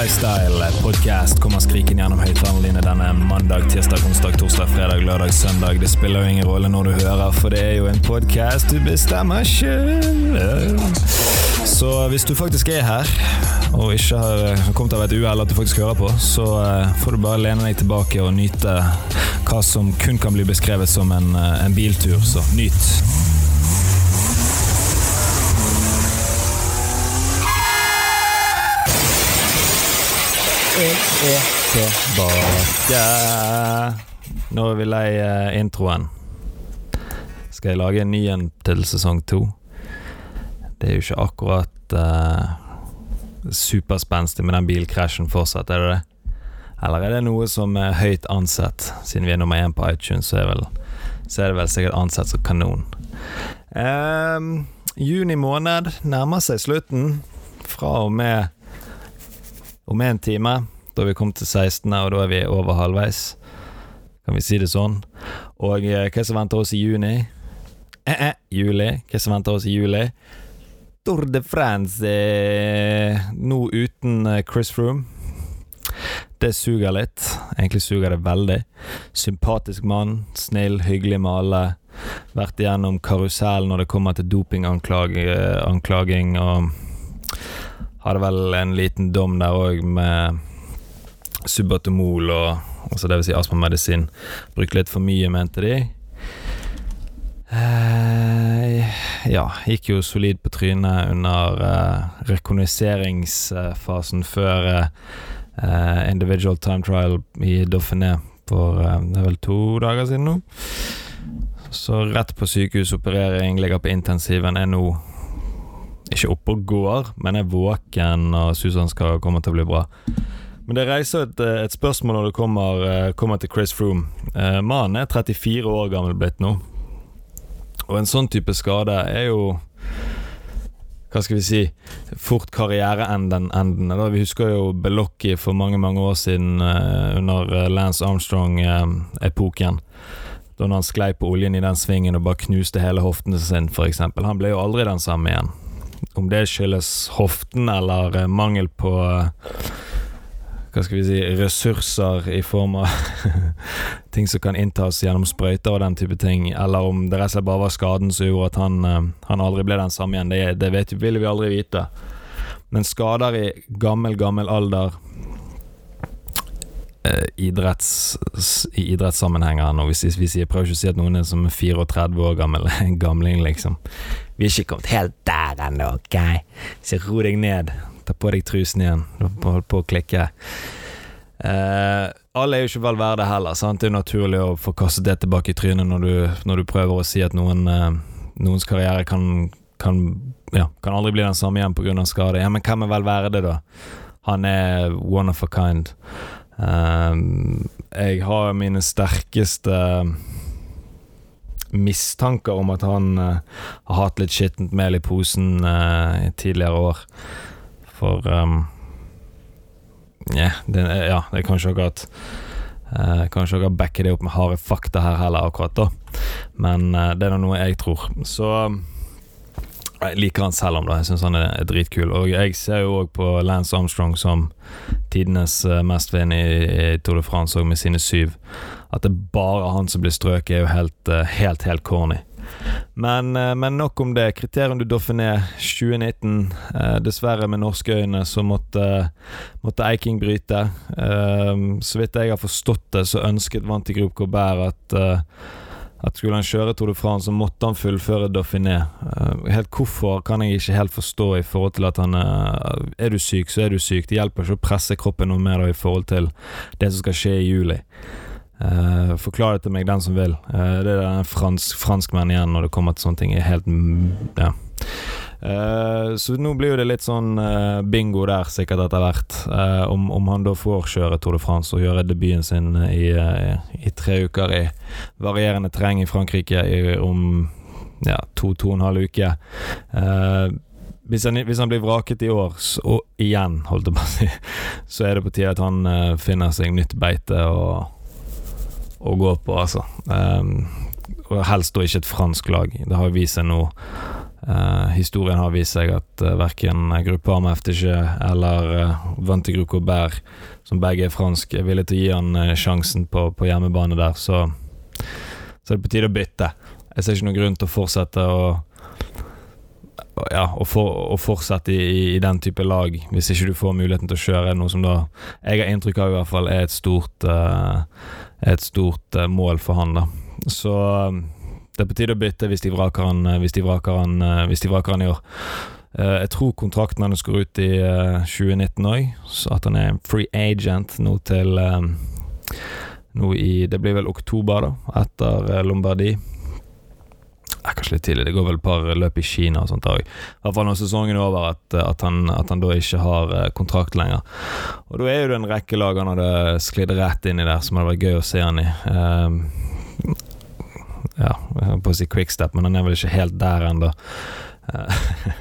Lifestyle podcast kommer skriken gjennom høyttalerne dine denne mandag, tirsdag, onsdag, torsdag, fredag, lørdag, søndag. Det spiller jo ingen rolle når du hører, for det er jo en podcast du bestemmer sjøl. Så hvis du faktisk er her, og ikke har kommet av et uhell at du faktisk hører på, så eh, får du bare lene deg tilbake og nyte hva som kun kan bli beskrevet som en, eh, en biltur. Så nyt. Jeg er tilbake. Nå er vi lei eh, introen. Skal jeg lage en ny en til sesong to? Det er jo ikke akkurat uh, superspenstig med den bilkrasjen fortsatt, er det det? Eller er det noe som er høyt ansett? Siden vi er nummer én på iTunes, så er, vel, så er det vel sikkert ansett som kanon. Um, juni måned nærmer seg slutten. Fra og med om en time. Da har vi kommet til 16., og da er vi over halvveis. Kan vi si det sånn? Og eh, hva som venter oss i juni? Eh, eh, juli. Hva som venter oss i juli? Tour de France eh, nå uten eh, Chris Froome. Det suger litt. Egentlig suger det veldig. Sympatisk mann, snill, hyggelig med alle. Vært igjennom karusell når det kommer til dopinganklaging og hadde vel en liten dom der òg med subatomol og altså vil si astmamedisin. Brukte litt for mye, mente de. Eh, ja, gikk jo solid på trynet under eh, rekognoseringsfasen før eh, individual time trial i Dauphiné for eh, det er vel to dager siden nå. Så rett på sykehus, operering, ligger på intensiven, er nå ikke oppe og går, men er våken og Susan skal komme til å bli bra. Men det reiser et, eh, et spørsmål når det kommer, eh, kommer til Chris Froome. Eh, mannen er 34 år gammel blitt nå. Og en sånn type skade er jo hva skal vi si fort karriereenden. Vi husker jo Belocchi for mange mange år siden, uh, under Lance Armstrong-epoken. Uh, da han sklei på oljen i den svingen og bare knuste hele hoften sin, f.eks. Han ble jo aldri den samme igjen. Om det skyldes hoften eller eh, mangel på eh, hva skal vi si ressurser i form av ting som kan inntas gjennom sprøyter og den type ting, eller om det rett og slett bare var skaden som gjorde at han, eh, han aldri ble den samme igjen, det, det vet, vil vi aldri vite. Men skader i gammel, gammel alder idretts, i idrettssammenhenger nå, hvis vi sier Prøv ikke å si at noen er som 34 år gammel, en gamling, liksom. Vi er ikke kommet helt der ennå, ok? Så ro deg ned. Ta på deg trusen igjen. Hold på å klikke. Uh, alle er jo ikke vel verde heller. Sant? Det er jo naturlig å få kastet det tilbake i trynet når du, når du prøver å si at noen, uh, noens karriere kan, kan, ja, kan aldri bli den samme igjen pga. skade. Ja, men hvem er vel verde, da? Han er one of a kind. Uh, jeg har mine sterkeste mistanker om at han uh, har hatt litt skittent mel i posen uh, i tidligere år. For um, yeah, det, ja, det er kanskje akkurat uh, Kanskje akkurat backe det opp med harde fakta her heller, akkurat da. Men uh, det er noe jeg tror. Så jeg liker han selv om det. Jeg syns han er, dritkul. Og jeg ser jo òg på Lance Armstrong som tidenes uh, mestvinn i, i Tour de France, og med sine syv. At det er bare han som blir strøket, er jo helt, eh, helt, helt corny. Men, eh, men, nok om det. Kriterium du Dauphiné 2019. Eh, dessverre med norske øyne så måtte, måtte Eiking bryte. Eh, så vidt jeg har forstått det, så ønsket Vanti Group Colbert at, eh, at skulle han kjøre Tour de France, så måtte han fullføre Dauphiné. Eh, helt hvorfor kan jeg ikke helt forstå i forhold til at han Er du syk, så er du syk. Det hjelper ikke å presse kroppen noe mer da, i forhold til det som skal skje i juli. Uh, forklar det til meg, den som vil. Uh, det er en fransk, franskmenn igjen når det kommer til sånne ting. Er helt Ja. Uh, så nå blir jo det litt sånn bingo der, sikkert etter hvert. om, om, han da får kjøre Tour de France og gjøre debuten sin i, i tre uker i varierende terreng i Frankrike i, om ja, to-to og en halv uke. Hvis han, hvis han, blir vraket i år, og igjen, holdt jeg på å si, så er det på tide at han finner seg nytt beite og å gå på, altså. Um, og helst da ikke et fransk lag. Det har vist seg nå Uh, historien har vist seg at uh, verken Groupama FTG eller uh, Vantigru Bær, som begge er franske, er villige til å gi han uh, sjansen på, på, hjemmebane der, så, så er det på tide å bytte. Jeg ser ikke noen grunn til å fortsette å ja, å, for, å fortsette i, i, i, den type lag, hvis ikke du får muligheten til å kjøre noe som da jeg har inntrykk av i hvert fall er et stort, et stort mål for han. da Så det er på tide å bytte hvis de vraker han, eh, hvis de vraker han, eh, hvis de vraker han i år. Jeg tror kontrakten hans går ut i uh, 2019 òg, så at han er free agent nå til Nå i Det blir vel oktober, da, etter Lombardie. Er kanskje litt tidlig, det går vel et par løp i Kina og sånt òg. I hvert fall når sesongen er over, at, at, han, at han da ikke har kontrakt lenger. Og da er jo det en rekke lag han hadde sklidd rett inn i der, som hadde vært gøy å se han i. Um, ja, jeg holdt på å si quickstep, men han er vel ikke helt der ennå.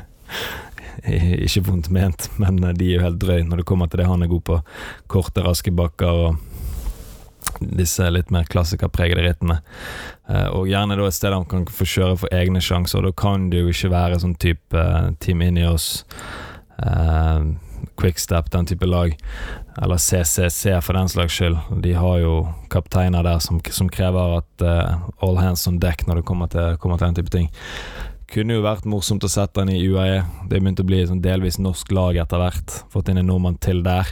ikke vondt ment, men de er jo helt drøye når det kommer til det han er god på. Korte, raske bakker og disse litt mer klassikerpregede rittene. Eh, og gjerne da et sted han kan få kjøre for egne sjanser. Da kan det jo ikke være sånn type uh, Team Ineos, uh, Quickstep, den type lag eller CCC for den slags skyld. De har jo kapteiner der som, som krever at all hands on deck når det kommer til, kommer til, den type ting. Kunne jo vært morsomt å sette den i UAE. Det begynte å bli sånn delvis norsk lag etter hvert. Fått inn en nordmann til der.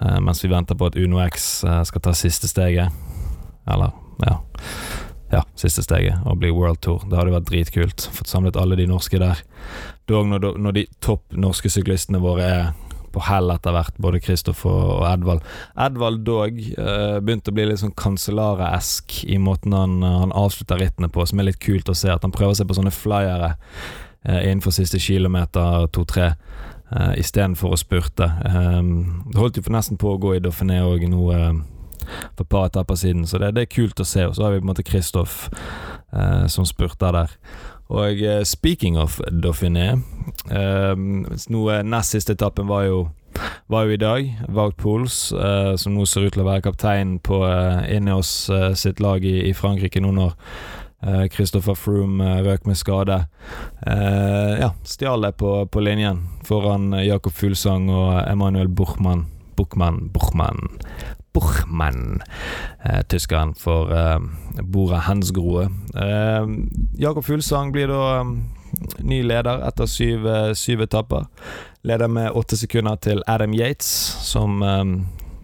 Uh, mens vi venter på at Uno X uh, skal ta siste steget. Eller, ja ja, siste steget, og bli World Tour. Det hadde vært dritkult. Fått samlet alle de norske der. Dog når, når de topp norske syklistene våre er på hell etter hvert, både Kristoffer og Edvald. Edvald dog uh, begynte å bli litt sånn Cancellara-esk i måten han, han, avslutter rittene på, som er litt kult å se. At han prøver seg på sånne flyere uh, innenfor siste kilometer, to-tre. Uh, Istedenfor å spurte. Um, det holdt jo for nesten på å gå i Dauphiné òg nå uh, for et par etapper siden, så det, det, er kult å se. Og så har vi på en måte Kristoff uh, som spurter der. Og uh, speaking of Dauphiné uh, Noe Nest siste etappen var jo, var jo i dag. Wout Pools, uh, som nå ser ut til å være kaptein på uh, Ineos uh, sitt lag i, i, Frankrike nå når Christopher Froome røk med skade. ja, stjal det på, på linjen foran Jakob Fuglsang og Emanuel Buchmann. Buchmann, Buchmann Buchmann, eh, tyskeren for eh, Bora Hensgrohe. Eh, Jakob Fuglsang blir da eh, ny leder etter syv, eh, syv, etapper. Leder med åtte sekunder til Adam Yates, som, eh,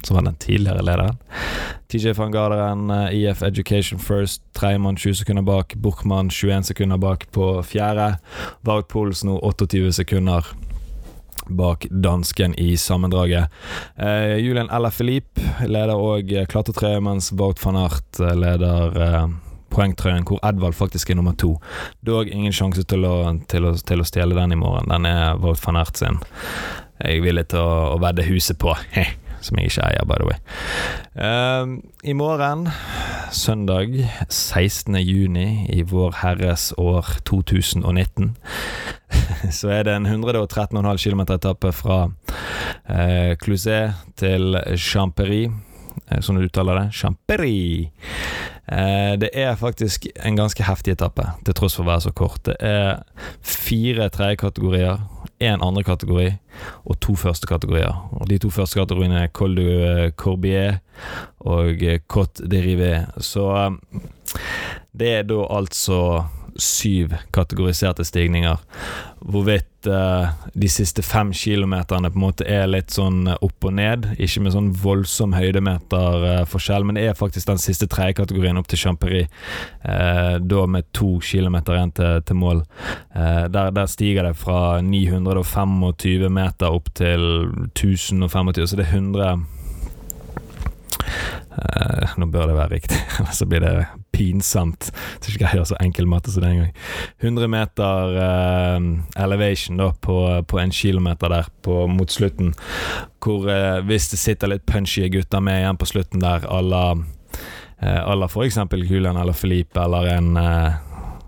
som var den tidligere lederen. TJ van Garderen, IF Education First, tredjemann 20 sekunder bak. Buchmann 21 sekunder bak på fjerde. Wout Pols nå 28 sekunder bak dansken i sammendraget. Eh, Julian Ella Philippe leder òg klatretrøye, mens Wout van Art eh, leder eh, poengtrøyen, hvor Edvald faktisk er nummer to. Dog ingen sjanse til å, til, å, til å, stjele den i morgen. Den er Wout van Art sin. Jeg er villig til å, å vedde huset på. som jeg ikke eier, by the way. Uh, I morgen, søndag 16. juni i Vår Herres år 2019, så er det en 113,5 km etappe fra uh, Clouzet til Champery, uh, som du uttaler det. Champery! Uh, det er faktisk en ganske heftig etappe, til tross for å være så kort. Det er fire tredjekategorier én andre kategori og to første kategorier. Og De to første kategoriene er Col du eh, Corbier og Cote de Rivet. Så eh, det er da altså syv kategoriserte stigninger. Hvorvidt uh, de siste fem kilometerne på en måte er litt sånn opp og ned. Ikke med sånn voldsom høydemeterforskjell, uh, men det er faktisk den siste tredje kategorien opp til Champery. Eh, da med to kilometer igjen til, til mål. Der, der, stiger det fra 925 meter opp til 1025, så det er 100 eh, nå bør det være riktig, ellers blir det pinsomt. Så ikke gjør så enkel matte som det engang. 100 meter uh, elevation da på, på, en kilometer der på, mot slutten. Hvor uh, hvis det sitter litt punchy gutter med igjen på slutten der, à la uh, f.eks. Julian eller Felipe eller en uh,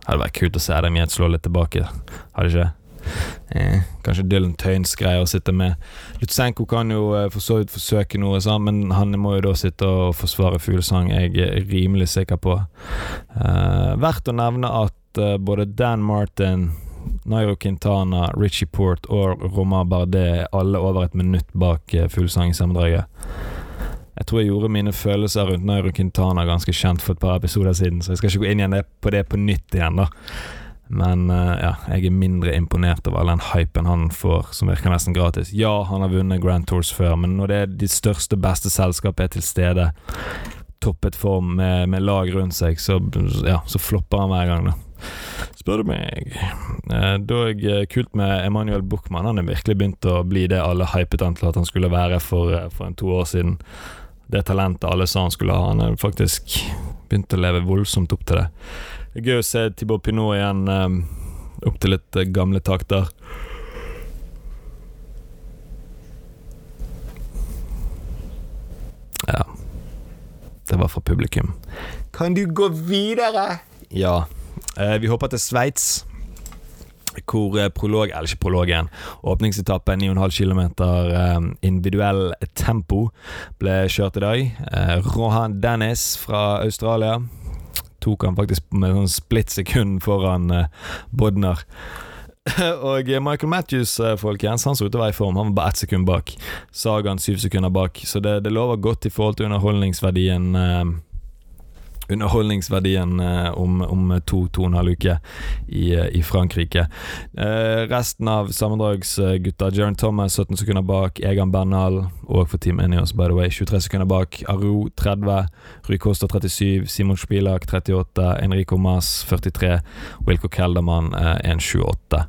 Hadde vært kult å se dem igjen slå litt tilbake, hadde ikke? Eh, kanskje Dylan Tøyens greier å sitte med. Lutsenko kan jo eh, for så vidt forsøke noe, sånn, men han må jo da sitte og forsvare fuglesang, jeg er rimelig sikker på. Eh, verdt å nevne at eh, både Dan Martin Nairo Quintana, Richie Port og Romar Bardet er alle over et minutt bak eh, fullsang i sammendraget. Jeg tror jeg gjorde mine følelser rundt Nairo Quintana ganske kjent for et par episoder siden, så jeg skal ikke gå inn igjen på det på nytt igjen, da. Men uh, ja, jeg er mindre imponert over all den hypen han får, som virker nesten gratis. Ja, han har vunnet Grand Tours før, men når det er de største, beste selskapet er til stede, toppet form med, med lag rundt seg, så, ja, så flopper han hver gang, da. Spør du meg. Eh, dog eh, kult med Emanuel Buchmann. Han er virkelig begynt å bli det alle hypet han til at han skulle være for, eh, for en to år siden. Det talentet alle sa han skulle ha. Han er faktisk begynt å leve voldsomt opp til det. Det er gøy å se Thibaut Pinot igjen um, opp til litt uh, gamle takter. Ja. Det var fra publikum. Kan du gå videre? Ja. Eh, vi hopper til Sveits. Hvor eh, prolog, eller ikke prologen, åpningsetappen 9,5 km eh, individuell tempo ble kjørt i dag. Eh, Rohan Dennis fra Australia tok han faktisk med sånn splitt sekund foran eh, Bodner. Og Michael Matthews, eh, folkens, han så ut til å være i form. Han var bare ett sekund bak. Sagaen syv sekunder bak. Så det, det lover godt i forhold til underholdningsverdien. Underholdningsverdien eh, om, om to, to og en halv uke i, eh, i Frankrike. Eh, resten av sammendragsgutta, Jaron Thomas 17 sekunder bak, Egan Bernal og for Team Enios, by the way, 23 sekunder bak, Aro 30, Rui Costa 37, Simon Spilak 38, Enrico Mas 43, Wilco Kelderman eh, 1,28.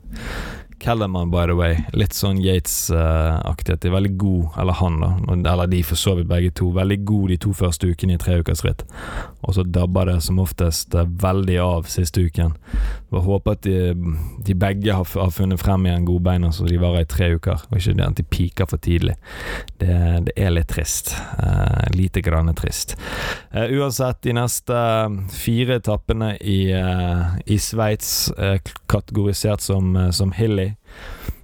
Kellerman, by the way. Litt sånn Yates-aktighet. er veldig god, eller han, da, eller de for så vidt begge to, veldig god de to første ukene i treukersritt. Og så dabber det som oftest uh, veldig av siste uken. Bare håper at de, de begge har, har, funnet frem igjen godbeina så de varer i tre uker, og ikke at de piker for tidlig. Det, det er litt trist. Uh, lite grann trist. uansett, de neste fire etappene i, i Sveits, kategorisert som, som hilly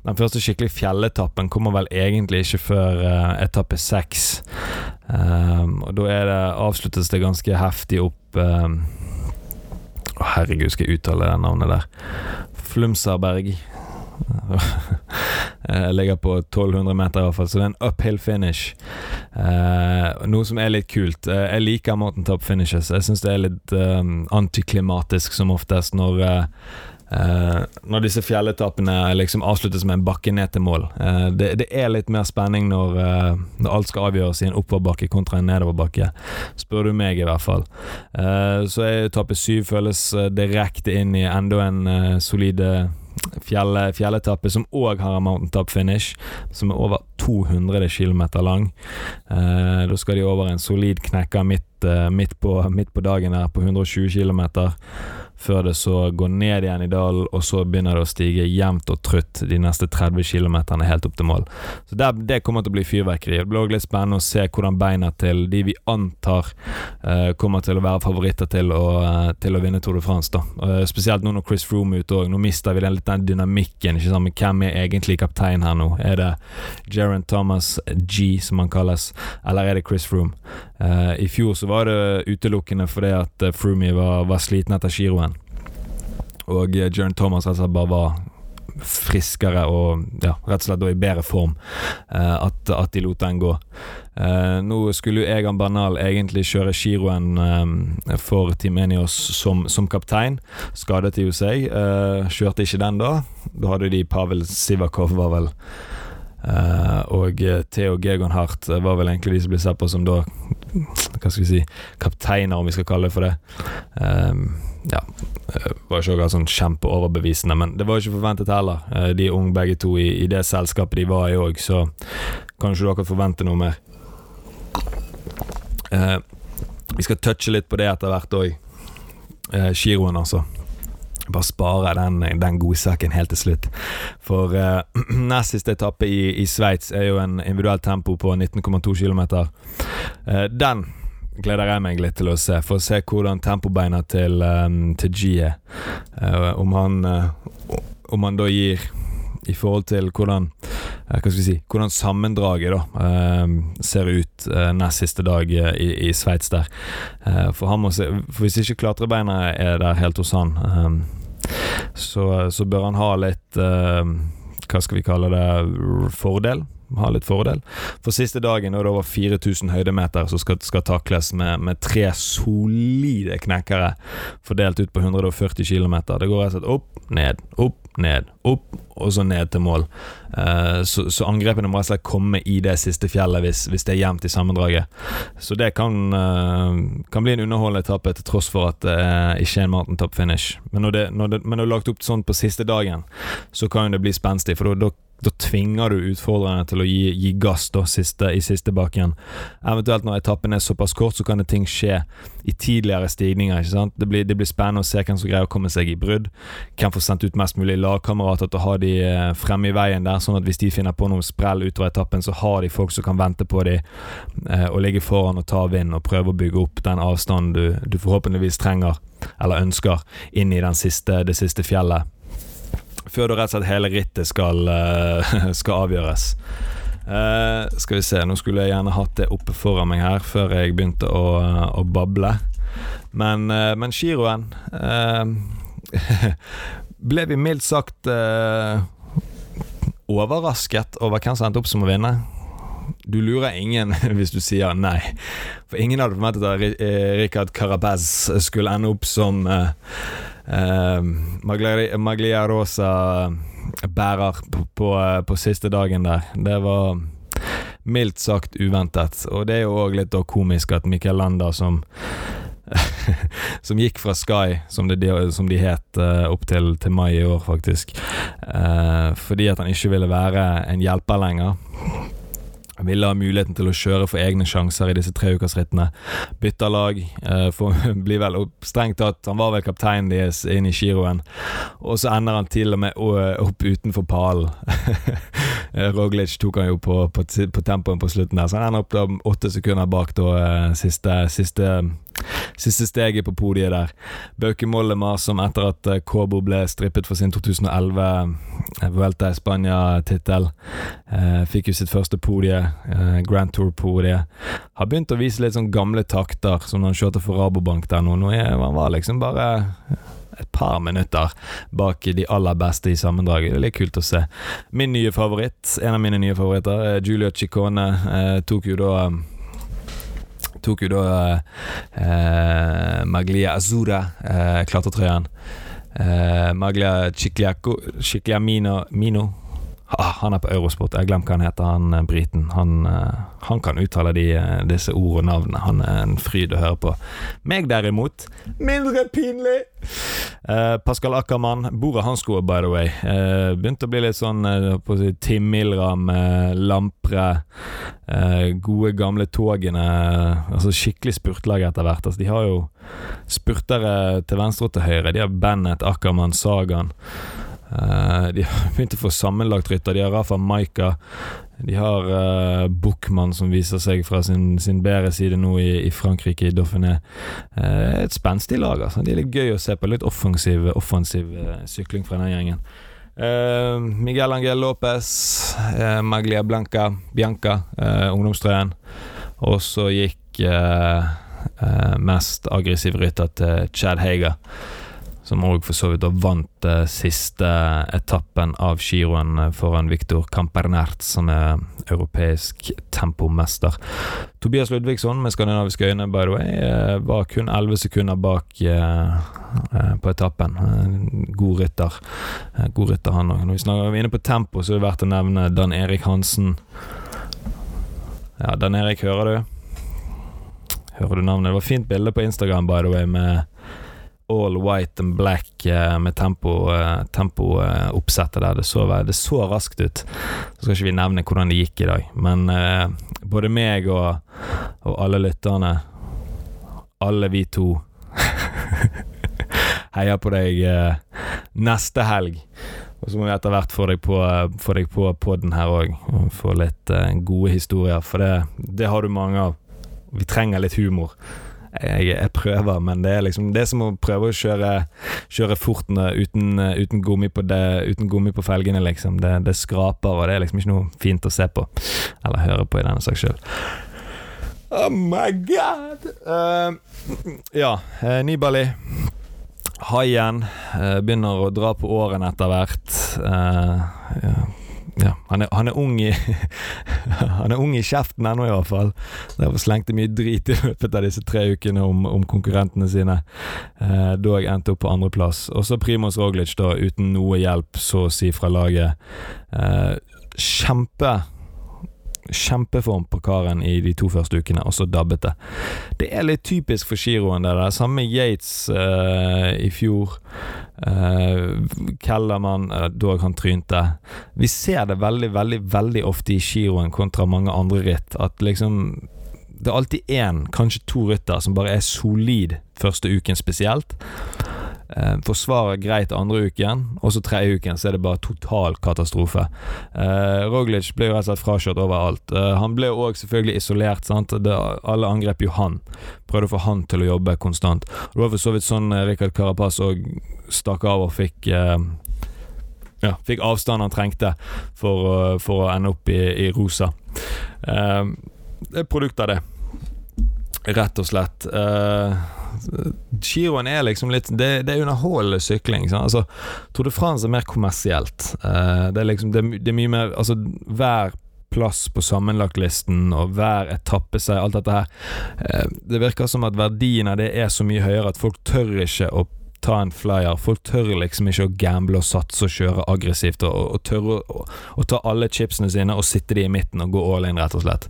den første skikkelig fjelletappen kommer vel egentlig ikke før uh, etappe seks. Um, og da det, avsluttes det ganske heftig opp um, Å, herregud, skal jeg uttale det navnet der? Flumsaberg. Jeg ligger på 1200 meter, i hvert fall, så det er en uphill finish. Eh, noe som er litt kult. Eh, jeg liker mountain top finishes. Jeg syns det er litt eh, antiklimatisk som oftest når uh, Uh, når disse fjelletappene liksom avsluttes med en bakke ned til mål. Uh, det, det, er litt mer spenning når, uh, når, alt skal avgjøres i en oppoverbakke kontra en nedoverbakke. Spør du meg, i hvert fall. så er etappe syv føles direkte inn i enda en solid fjell, fjelletappe som òg har en mountaintop finish, som er over 200 km lang. da skal de over en solid knekker midt, midt, på, midt på dagen her, på 120 km før det så går ned igjen i dalen, og så begynner det å stige jevnt og trutt de neste 30 km helt opp til mål. Så der, Det kommer til å bli fyrverkeri. Det blir også litt spennende å se hvordan beina til de vi antar uh, kommer til å være favoritter til å, uh, til å vinne Tour de France. da. Uh, spesielt nå når Chris Froome er ute òg. Nå mister vi den, litt den dynamikken. ikke sant? Men hvem er egentlig kaptein her nå? Er det Jeran Thomas G, som han kalles, eller er det Chris Froome? I fjor så var det utelukkende fordi at Froome var, var sliten etter giroen. Og eh, Jern Thomas slett bare var friskere og ja, rett og slett i bedre form uh, at, at, de lot den gå. Uh, nå skulle jo Egan Bernal egentlig kjøre giroen for Team Enios som, som kaptein. Skadet de jo seg. Uh, kjørte ikke den da. Da hadde de Pavel Sivakov, var vel Uh, og Theo Gegonhardt var vel egentlig de som ble sett på som da Hva skal vi si kapteiner, om vi skal kalle det for det. Um, ja, var ikke akkurat sånn kjempeoverbevisende, men det var ikke forventet heller. Eh, de er unge begge to i, i det selskapet de var i òg, så kan ikke dere forvente noe mer. Uh, vi skal touche litt på det etter hvert òg. Eh, giroen, altså. Bare spare den, den godsaken helt til slutt. For eh, nest siste etappe i, i Sveits er jo en individuell tempo på 19,2 km. Eh, den gleder jeg meg litt til å se, for å se hvordan tempobeina til, um, til G er. Uh, om han uh, Om han da gir i forhold til hvordan uh, Hva skal vi si Hvordan sammendraget da ser ut nest siste dag i, i Sveits der. for han må se For hvis ikke klatrebeina er der helt hos han så, så bør han ha litt Hva skal vi kalle det? Fordel ha litt fordel. For siste dagen er det over 4000 høydemeter som skal, skal takles med, med, tre solide knekkere fordelt ut på 140 km. Det går rett og slett opp, ned, opp, ned, opp, og så ned til mål. Uh, så, så, angrepene må rett og slett komme i det siste fjellet hvis, hvis det er jevnt i sammendraget. Så det kan, uh, kan bli en underholdende etappe til tross for at det ikke er en Martin top finish. Men når, det, når, det, men når det er lagt opp sånn på siste dagen, så kan det bli spenstig. For da da tvinger du utfordrerne til å gi, gi gass da, siste, i siste bakken. Eventuelt når etappen er såpass kort, så kan det ting skje i tidligere stigninger. ikke sant? Det blir, det blir spennende å se hvem som greier å komme seg i brudd. Hvem får sendt ut mest mulig lagkamerater til å ha de eh, fremme i veien der, sånn at hvis de finner på noe sprell utover etappen, så har de folk som kan vente på dem eh, og ligge foran og ta vind og prøve å bygge opp den avstanden du, du forhåpentligvis trenger eller ønsker inn i siste, det siste fjellet før da rett og slett hele rittet skal, uh, skal avgjøres. Uh, skal vi se, nå skulle jeg gjerne hatt det oppe foran meg her før jeg begynte å, å bable. Men, uh, men giroen Ble vi mildt sagt overrasket over hvem som endte opp som å vinne? Du lurer ingen hvis du sier nei. For ingen hadde forventet at Rikard Carapaz skulle ende opp som uh, uh, Magliarosa bærer på, på, på, siste dagen der. Det var mildt sagt uventet. Og det er jo òg litt komisk at Michael Landa, som som gikk fra Sky, som, det, som de het, uh, opp til, til, mai i år, faktisk. Eh, fordi at han ikke ville være en hjelper lenger ville ha muligheten til å kjøre for egne sjanser i disse treukersrittene. Bytter lag. Eh, for, blir vel strengt tatt Han var vel kapteinen deres inn i giroen, og så ender han til og med opp utenfor pallen. Roglic tok han jo på, på, på tempoen på slutten der, så han ender opp da åtte sekunder bak da eh, siste, siste siste steget på podiet der. Bauke Mollema, som etter at Kåbo Kobo ble strippet for sin 2011 eh, Vuelta Spania-tittel, eh, fikk jo sitt første podie, eh, Grand Tour-podie. Har begynt å vise litt sånn gamle takter, som når han kjørte for Rabobank der nå. Nå er, han var liksom bare et par minutter bak de aller beste i sammendraget. Det er litt kult å se. Min nye favoritt, en av mine nye favoritter, Julia Ciccone, eh, tok jo da tok jo da eh, Maglia Azura, eh, klatretrøyen. Eh, Maglia Chicliamino Mino Ah, han er på Eurosport. Jeg glemte hva han heter, han eh, briten. Han, uh, han kan uttale de, uh, disse ord og navnene. Han er en fryd å høre på. Meg derimot, mindre pinlig! Uh, Pascal Ackermann. Bordet hans gode, by the way. begynte å bli litt sånn å si, Tim Milram, Lampre Gode, gamle togene. Altså Skikkelig spurtlag etter hvert. Altså, de har jo spurtere til venstre og til høyre. De har Bennett, Ackermann, Sagan. Uh, de har begynt å få sammenlagt rytter. De har Rafa Maika. De har uh, Buchmann, som viser seg fra sin, sin bedre side nå i, i Frankrike, i Dauphiné. Uh, et spenstig lag. Altså. De er litt gøy å se på. Litt offensiv, offensiv uh, sykling fra den gjengen. Miguel Angel Lopez, Maglia Blanca, Bianca, ungdomstrøyen. Og så gikk mest aggressiv rytter til Chad Hager som òg for så vidt vant eh, siste etappen av giroen eh, foran Viktor Campernert, som er europeisk tempomester. Tobias Ludvigsson med skandinaviske øyne, by the way, eh, var kun 11 sekunder bak på etappen. God rytter. God rytter, han òg. Når vi snakker inne på tempo, så er det verdt å nevne Dan Erik Hansen. Ja, Dan Erik, hører du? Hører du navnet? Det var fint bilde på Instagram, by the way, med all white and black eh, med tempooppsettet tempo, eh, der. Det så, det så, raskt ut. Så skal ikke vi nevne hvordan det gikk i dag, men eh, både meg og, og alle lytterne, alle vi to heier på deg eh, neste helg. Og så må vi etter hvert få deg på, få deg på podden her òg, få litt eh, gode historier, for det, det har du mange av. Vi trenger litt humor jeg, jeg, prøver, men det er liksom Det er som å prøve å kjøre, kjøre fort uten, uten, gummi på det, uten gummi på felgene, liksom. Det, det, skraper, og det er liksom ikke noe fint å se på. Eller høre på, i denne saks skyld. Oh my god! Uh, ja, uh, Nibali Haien uh, begynner å dra på årene etter hvert. Uh, ja. Ja, han er, han er, ung i Han er ung i kjeften ennå, i hvert fall. Derfor slengte mye drit i løpet av disse tre ukene om, om konkurrentene sine. Eh, dog endte opp på andreplass. Også Primoz Roglic, da, uten noe hjelp, så å si, fra laget. Eh, kjempe kjempeform på karen i de to første ukene, og så dabbet det. Det er litt typisk for giroen, det der. Samme Yates uh, i fjor. Uh, Kellermann, uh, dog han trynte. Vi ser det veldig, veldig, veldig ofte i giroen kontra mange andre ritt, at liksom det er alltid én, kanskje to rytter som bare er solid første uken spesielt. Eh, forsvarer greit andre uken, og så tredje uken så er det bare total katastrofe. Eh, Roglic ble jo rett og slett frakjørt overalt. Eh, han ble òg selvfølgelig isolert. Det, alle angrep jo han. Prøvde å få han til å jobbe konstant. Det var for så vidt sånn eh, Rikard Carapaz òg stakk av og fikk eh, ja, fikk avstand han trengte for, for å ende opp i, i rosa. Eh, det er produkt av det, rett og slett. Uh, Giroen er liksom litt Det, det er underholdende sykling. Sant? Altså, Tour de France er mer kommersielt. Uh, det, er liksom, det, det, er mye mer Altså, hver plass på sammenlagtlisten og hver etappe seg, alt dette her uh, Det virker som at verdien av det er så mye høyere at folk tør ikke å ta en flyer. Folk tør liksom ikke å gamble og satse og kjøre aggressivt og, og tørre å, å ta alle chipsene sine og sitte de i midten og gå all in, rett og slett.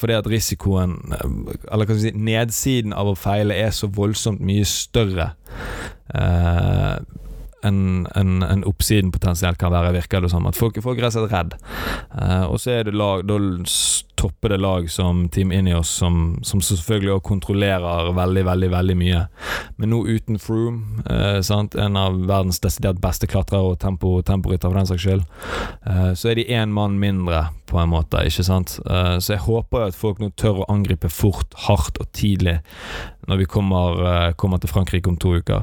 Fordi at risikoen, eller hva skal si, nedsiden av å feile er så voldsomt mye større eh, enn en, en oppsiden potensielt kan være, virker det som. At folk, folk er rett og slett redd. Eh, og så er det lag, da toppede lag som Team Ineos, som, som selvfølgelig også kontrollerer veldig, veldig veldig mye. Men nå uten Froome, eh, en av verdens desidert beste klatrere og tempo, temporytter for den saks skyld, eh, så er de én mann mindre, på en måte, ikke sant. Eh, så jeg håper jo at folk nå tør å angripe fort, hardt og tidlig når vi kommer, eh, kommer, til Frankrike om to uker.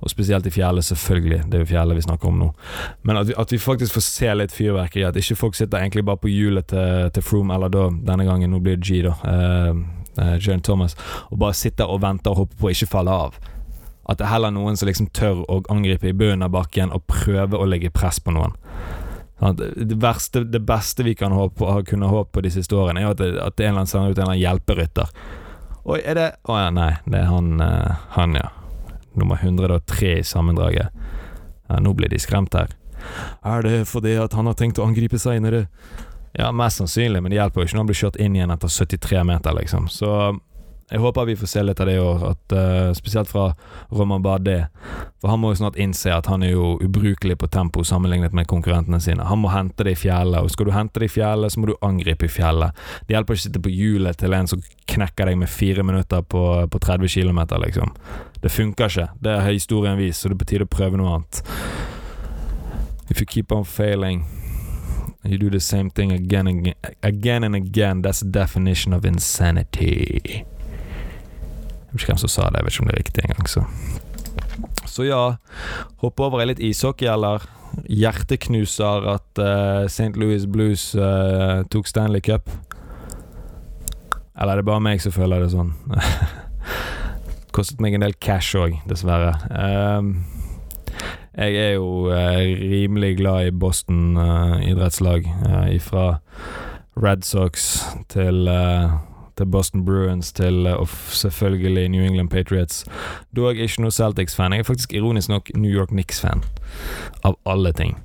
Og spesielt i fjellet, selvfølgelig. Det er jo fjellet vi snakker om nå. Men at vi, at vi faktisk får se litt fyrverkeri. At ikke folk sitter egentlig bare på hjulet til, til Froome, eller da denne gangen, nå blir det G, da. Uh, uh, Thomas. Og bare sitter og venter og håper på å ikke falle av. At det er heller noen som liksom tør å angripe i bunnen av bakken og prøve å legge press på noen. Det, verste, det beste vi kan håpe på, kunnet håpe på de siste årene, er at det, at det en eller annen sender ut en eller annen hjelperytter Oi, er det Å ja, nei. Det er han, uh, han ja. Nummer 103 i sammendraget. Ja, nå blir de skremt her. Er det fordi at han har tenkt å angripe seinere? Ja, mest sannsynlig, men det hjelper jo ikke når han blir kjørt inn igjen etter 73 meter, liksom. Så jeg håper vi får se litt av det i år, at, uh, spesielt fra Roman Badé. For han må jo snart innse at han er jo ubrukelig på tempo sammenlignet med konkurrentene sine. Han må hente det i fjellet, og skal du hente det i fjellet, så må du angripe i fjellet. Det hjelper ikke å sitte på hjulet til en som knekker deg med fire minutter på, på 30 km, liksom. Det funker ikke. Det har historien vist, så det er på tide å prøve noe annet. If you keep on failing You do the same thing again and again, and again. That's the definition of insanity. Jeg vet ikke hvem som sa det, jeg vet ikke om det er riktig engang, så Så ja, hoppe over i litt ishockey, eller hjerteknuser at uh, eh, St. Louis Blues uh, tok Stanley Cup. Eller er det bare meg som føler det sånn? Kostet meg en del cash òg, dessverre. Um, jeg er jo eh, rimelig glad i Boston eh, idrettslag. Eh, fra Red Sox til til Boston Bruins til uh, og selvfølgelig New England Patriots. Dog ikke noe Celtics-fan. Jeg er faktisk ironisk nok New York Knicks-fan. Av alle ting.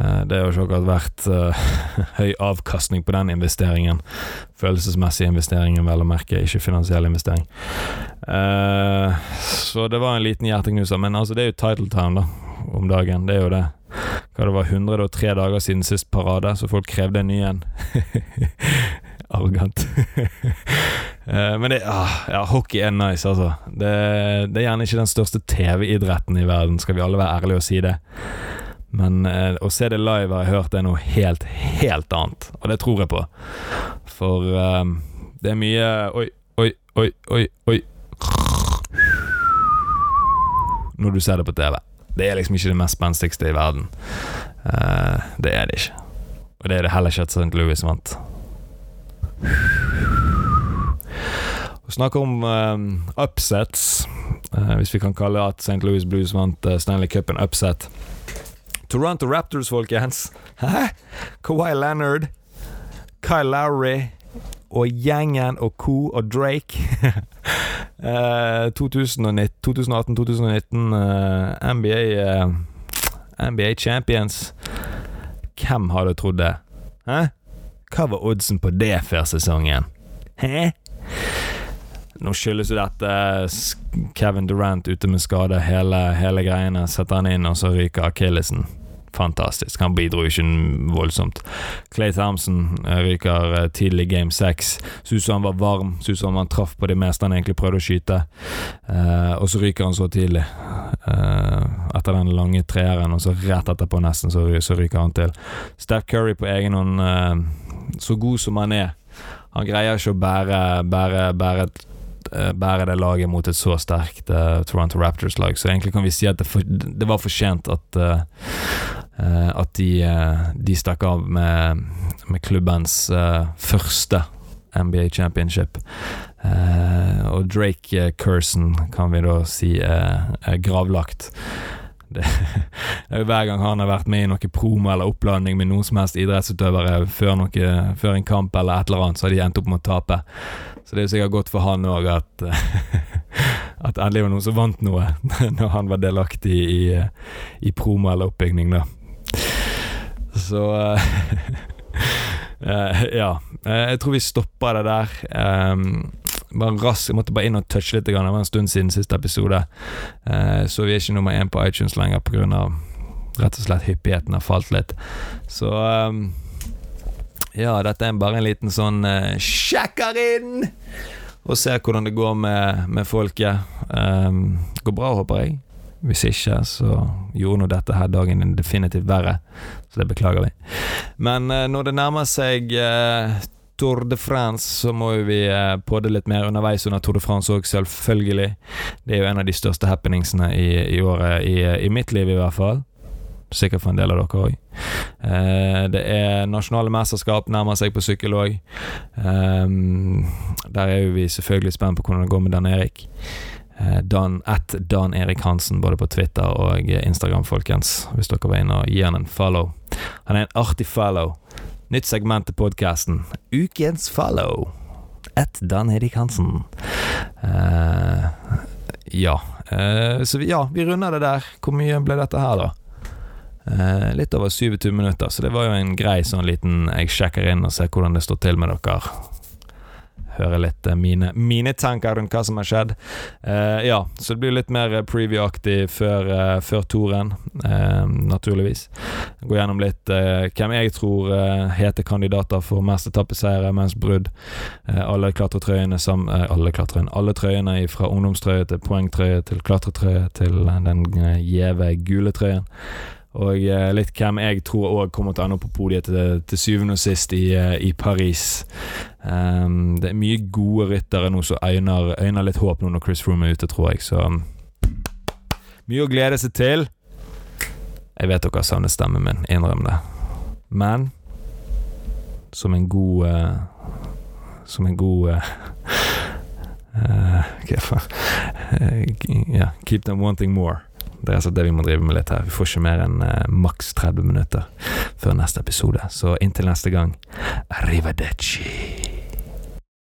Uh, det har ikke akkurat vært uh, høy avkastning på den investeringen. Følelsesmessig investering, vel å merke, ikke finansiell investering. Uh, så det var en liten hjerteknuser. Men altså, det er jo Title Town da, om dagen. Det er jo det. Hva det var 103 dager siden sist parade, så folk krevde en ny en. Arrogant. Eh, men det, ah, ja, hockey er nice, altså. Det, det, er gjerne ikke den største TV-idretten i verden, skal vi alle være ærlige og si det. Men eh, å se det live har jeg hørt er noe helt, helt annet, og det tror jeg på. For eh, det er mye Oi, oi, oi, oi, oi. Når du ser det på TV. Det er liksom ikke det mest spenstigste i verden. Uh, det er det ikke. Og det er det heller ikke at St. Louis vant. Å snakke om uh, upsets uh, hvis vi kan kalle at St. Louis Blues vant Stanley Cup en upset. Toronto Raptors, folkens. Hæ? Kawhi Leonard, Kyle Lowry og gjengen og co. og Drake. 2018-2019 NBA NBA Champions. Hvem hadde trodd det? Hæ? Hva var oddsen på det før sesongen? Hæ? Nå skyldes jo dette Kevin Durant ute med skade, hele, hele greiene. Setter han inn, og så ryker akillesen fantastisk. Han bidro ikke voldsomt. Clay Thompson eh, ryker eh, tidlig game seks. Som han var varm, som han traff på det meste han egentlig prøvde å skyte. Uh, og så ryker han så tidlig. Uh, etter den lange treeren, og så rett etterpå nesten, så, så ryker han til. Steph Curry på egen hånd, uh, så god som han er. Han greier ikke å bære, bære, bære et bære det laget mot et så sterkt uh, Toronto Raptors-lag. Så egentlig kan vi si at det, for, det var fortjent at, uh, at de, uh, de stakk av med, med klubbens første NBA Championship. og Drake Curson kan vi da si er gravlagt. Det, det er jo Hver gang han har vært med i noe promo eller oppladning med noen som helst idrettsutøvere før, noe, før en kamp eller et eller annet, så har de endt opp med å tape. Så det er jo sikkert godt for han òg at At endelig var noen som vant noe, når han var delaktig i, i promo eller oppbygning, da. Så Ja. Jeg tror vi stopper det der. Um, bare rask, Jeg måtte bare inn og touche litt. Det var en stund siden siste episode. Uh, så vi er ikke nummer én på iTunes lenger pga. rett og slett hyppigheten har falt litt. Så um, ja, dette er bare en liten sånn uh, sjekker inn! Og ser hvordan det går med, med folket. Um, går bra, håper jeg. Hvis ikke, så gjorde nå dette her dagen definitivt verre. Så det beklager vi. Men uh, når det nærmer seg uh, Tour de France, så må vi uh, podde litt mer underveis under Tour de France òg, selvfølgelig. Det er jo en av de største happeningsene i, i året, i, i mitt liv i hvert fall. Sikkert for en del av dere òg. Eh, det er nasjonale mesterskap, nærmer seg på sykkel òg. Eh, der er jo vi selvfølgelig spent på hvordan det går med Dan Erik. Eh, Dan, at Dan Erik Hansen, både på Twitter og Instagram, folkens. Hvis dere var inne og gi han en follow. Han er en artig follow. Nytt segment til podkasten. Ukens follow. At Dan Erik Hansen. Uh, ja. Uh, så vi, ja, vi runder det der. Hvor mye ble dette her, da? Uh, litt over 27 minutter, så det var jo en grei sånn liten Jeg sjekker inn og ser hvordan det står til med dere. Høre litt eh, mine, mine tanker rundt hva som har skjedd. Uh, ja, så det blir litt mer preview-aktig før, uh, før toren, uh, naturligvis. Gå gjennom litt hvem jeg tror heter kandidater for mest etappeseiere, mens brudd. alle klatretrøyene sam, Alle klatretrøyene Alle trøyene fra ungdomstrøye til poengtrøye til klatretrøye til den gjeve gule trøyen. Og eh, litt hvem jeg tror òg kommer til å ende opp på podiet til, til syvende og sist i, eh, i Paris. Um, det er mye gode ryttere nå som øyner, litt håp nå når Chris Froome er ute, tror jeg. Så um, mye å glede seg til. Jeg vet dere savner stemmen min, innrøm det. Men som en god uh, Som en god uh, uh, okay, uh, Yeah, keep them wanting more. Det er altså det vi må drive med litt her. Vi får ikke mer enn eh, maks 30 minutter før neste episode. Så inntil neste gang, arrivederci.